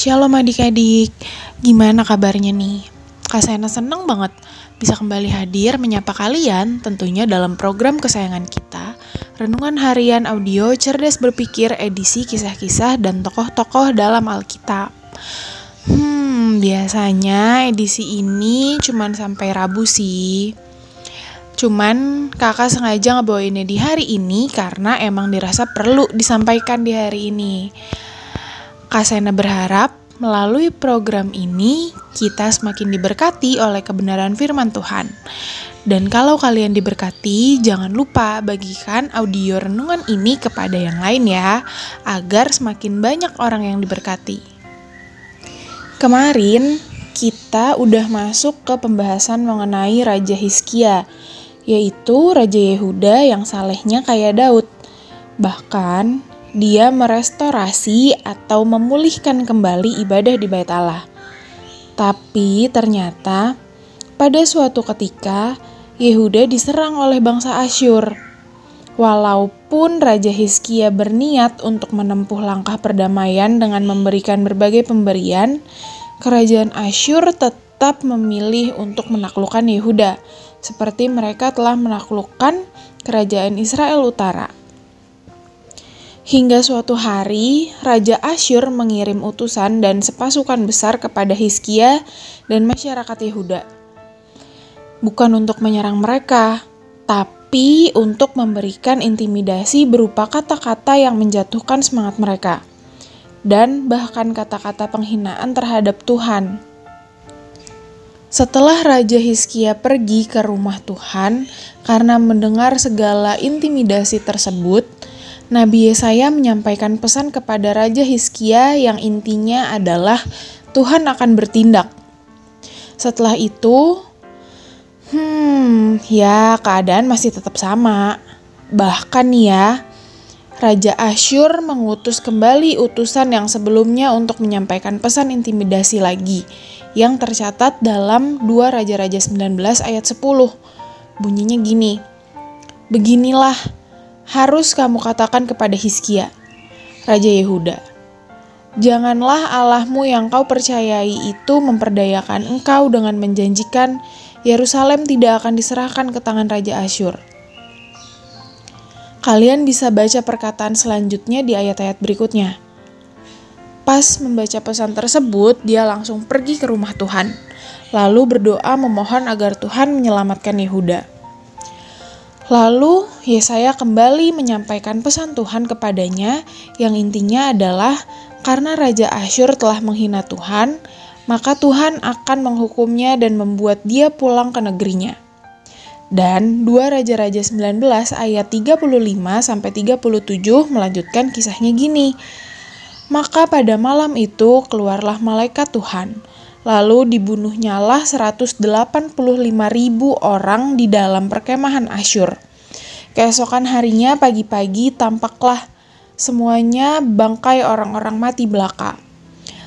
Shalom adik-adik. Gimana kabarnya nih? Kak Sena seneng banget bisa kembali hadir menyapa kalian tentunya dalam program kesayangan kita, Renungan Harian Audio Cerdas Berpikir edisi kisah-kisah dan tokoh-tokoh dalam Alkitab. Hmm, biasanya edisi ini cuman sampai Rabu sih. Cuman kakak sengaja ngebawainnya di hari ini karena emang dirasa perlu disampaikan di hari ini. Kak Sena berharap melalui program ini kita semakin diberkati oleh kebenaran firman Tuhan. Dan kalau kalian diberkati, jangan lupa bagikan audio renungan ini kepada yang lain ya, agar semakin banyak orang yang diberkati. Kemarin kita udah masuk ke pembahasan mengenai Raja Hizkia, yaitu Raja Yehuda yang salehnya kayak Daud. Bahkan dia merestorasi atau memulihkan kembali ibadah di Bait Allah. Tapi ternyata pada suatu ketika Yehuda diserang oleh bangsa Asyur. Walaupun Raja Hizkia berniat untuk menempuh langkah perdamaian dengan memberikan berbagai pemberian, kerajaan Asyur tetap memilih untuk menaklukkan Yehuda, seperti mereka telah menaklukkan kerajaan Israel Utara. Hingga suatu hari, Raja Asyur mengirim utusan dan sepasukan besar kepada Hizkia dan masyarakat Yehuda. Bukan untuk menyerang mereka, tapi untuk memberikan intimidasi berupa kata-kata yang menjatuhkan semangat mereka, dan bahkan kata-kata penghinaan terhadap Tuhan. Setelah Raja Hizkia pergi ke rumah Tuhan karena mendengar segala intimidasi tersebut, Nabi Yesaya menyampaikan pesan kepada Raja Hizkia yang intinya adalah Tuhan akan bertindak. Setelah itu, hmm, ya keadaan masih tetap sama. Bahkan ya, Raja Asyur mengutus kembali utusan yang sebelumnya untuk menyampaikan pesan intimidasi lagi yang tercatat dalam 2 Raja-Raja 19 ayat 10. Bunyinya gini, Beginilah harus kamu katakan kepada Hizkia, Raja Yehuda. Janganlah Allahmu yang kau percayai itu memperdayakan engkau dengan menjanjikan Yerusalem tidak akan diserahkan ke tangan Raja Asyur. Kalian bisa baca perkataan selanjutnya di ayat-ayat berikutnya. Pas membaca pesan tersebut, dia langsung pergi ke rumah Tuhan, lalu berdoa memohon agar Tuhan menyelamatkan Yehuda. Lalu Yesaya kembali menyampaikan pesan Tuhan kepadanya yang intinya adalah karena Raja Asyur telah menghina Tuhan, maka Tuhan akan menghukumnya dan membuat dia pulang ke negerinya. Dan 2 Raja-Raja 19 ayat 35 sampai 37 melanjutkan kisahnya gini. Maka pada malam itu keluarlah malaikat Tuhan, Lalu dibunuhnyalah 185 ribu orang di dalam perkemahan Asyur. Keesokan harinya pagi-pagi tampaklah semuanya bangkai orang-orang mati belaka.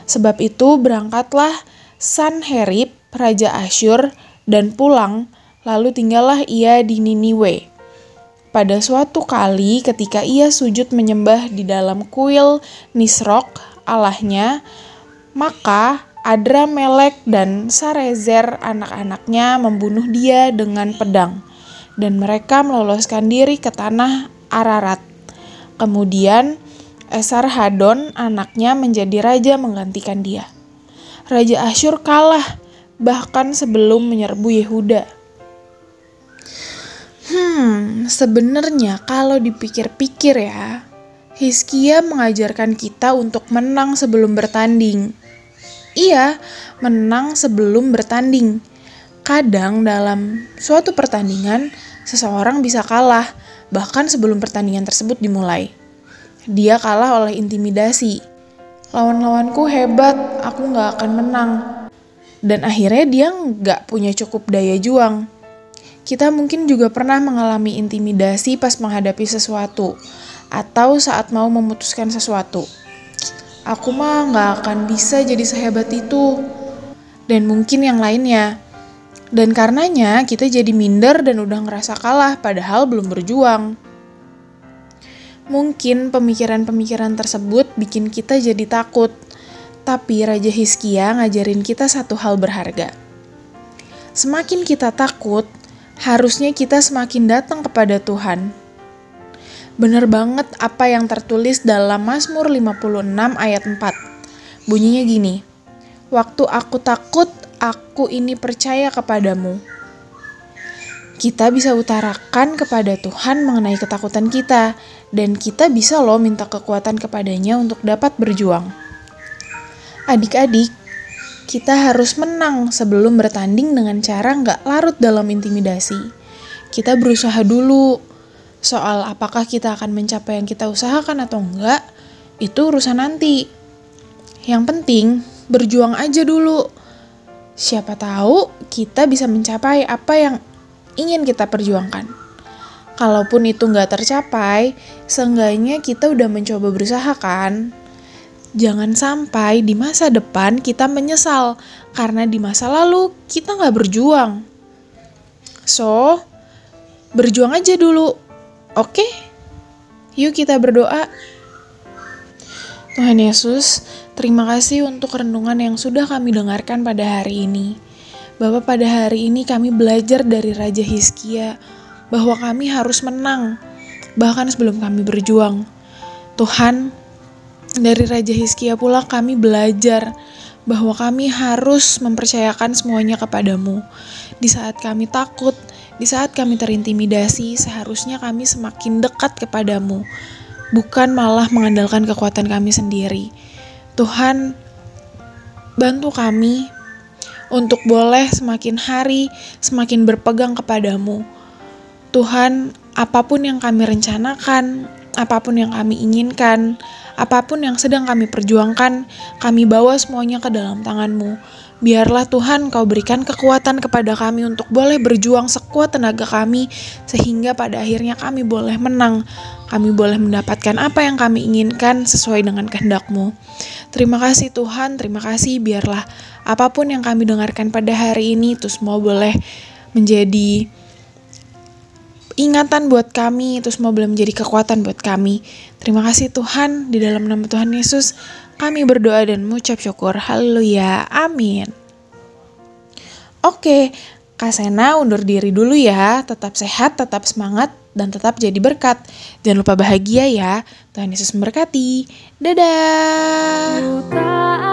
Sebab itu berangkatlah Sanherib, Raja Asyur, dan pulang, lalu tinggallah ia di Niniwe. Pada suatu kali ketika ia sujud menyembah di dalam kuil Nisrok, Allahnya, maka Adramelek dan Sarezer anak-anaknya membunuh dia dengan pedang, dan mereka meloloskan diri ke tanah Ararat. Kemudian Esarhadon anaknya menjadi raja menggantikan dia. Raja Asyur kalah bahkan sebelum menyerbu Yehuda. Hmm, sebenarnya kalau dipikir-pikir ya, Hizkia mengajarkan kita untuk menang sebelum bertanding Iya, menang sebelum bertanding. Kadang dalam suatu pertandingan, seseorang bisa kalah, bahkan sebelum pertandingan tersebut dimulai. Dia kalah oleh intimidasi. Lawan-lawanku hebat, aku nggak akan menang. Dan akhirnya dia nggak punya cukup daya juang. Kita mungkin juga pernah mengalami intimidasi pas menghadapi sesuatu, atau saat mau memutuskan sesuatu aku mah nggak akan bisa jadi sehebat itu. Dan mungkin yang lainnya. Dan karenanya kita jadi minder dan udah ngerasa kalah padahal belum berjuang. Mungkin pemikiran-pemikiran tersebut bikin kita jadi takut, tapi Raja Hizkia ngajarin kita satu hal berharga. Semakin kita takut, harusnya kita semakin datang kepada Tuhan. Bener banget apa yang tertulis dalam Mazmur 56 ayat 4. Bunyinya gini, Waktu aku takut, aku ini percaya kepadamu. Kita bisa utarakan kepada Tuhan mengenai ketakutan kita, dan kita bisa loh minta kekuatan kepadanya untuk dapat berjuang. Adik-adik, kita harus menang sebelum bertanding dengan cara nggak larut dalam intimidasi. Kita berusaha dulu. Soal apakah kita akan mencapai yang kita usahakan atau enggak, itu urusan nanti. Yang penting, berjuang aja dulu. Siapa tahu kita bisa mencapai apa yang ingin kita perjuangkan. Kalaupun itu nggak tercapai, seenggaknya kita udah mencoba berusaha kan. Jangan sampai di masa depan kita menyesal karena di masa lalu kita nggak berjuang. So, berjuang aja dulu. Oke? Yuk kita berdoa. Tuhan Yesus, Terima kasih untuk renungan yang sudah kami dengarkan pada hari ini. Bapak pada hari ini kami belajar dari Raja Hizkia bahwa kami harus menang, bahkan sebelum kami berjuang. Tuhan, dari Raja Hizkia pula kami belajar bahwa kami harus mempercayakan semuanya kepadamu. Di saat kami takut, di saat kami terintimidasi, seharusnya kami semakin dekat kepadamu, bukan malah mengandalkan kekuatan kami sendiri. Tuhan, bantu kami untuk boleh semakin hari semakin berpegang kepadamu. Tuhan, apa pun yang kami rencanakan, apa pun yang kami inginkan, apa pun yang sedang kami perjuangkan, kami bawa semuanya ke dalam tanganmu. Biarlah Tuhan kau berikan kekuatan kepada kami untuk boleh berjuang sekuat tenaga kami, sehingga pada akhirnya kami boleh menang. Kami boleh mendapatkan apa yang kami inginkan sesuai dengan kehendakmu. Terima kasih Tuhan, terima kasih biarlah apa pun yang kami dengarkan pada hari ini itu semua boleh menjadi ingatan buat kami, itu semua boleh menjadi kekuatan buat kami. Terima kasih Tuhan, di dalam nama Tuhan Yesus kami berdoa dan mengucap syukur. Haleluya. Amin. Oke, Kak Sena undur diri dulu ya. Tetap sehat, tetap semangat, dan tetap jadi berkat. Jangan lupa bahagia ya. Tuhan Yesus memberkati. Dadah.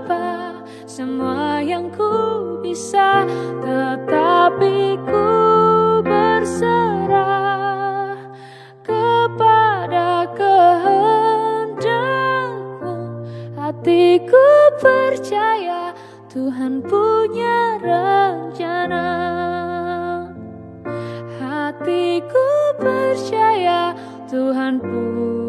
coba semua yang ku bisa tetapi ku berserah kepada kehendakmu. Hatiku percaya Tuhan punya rencana. Hatiku percaya Tuhan punya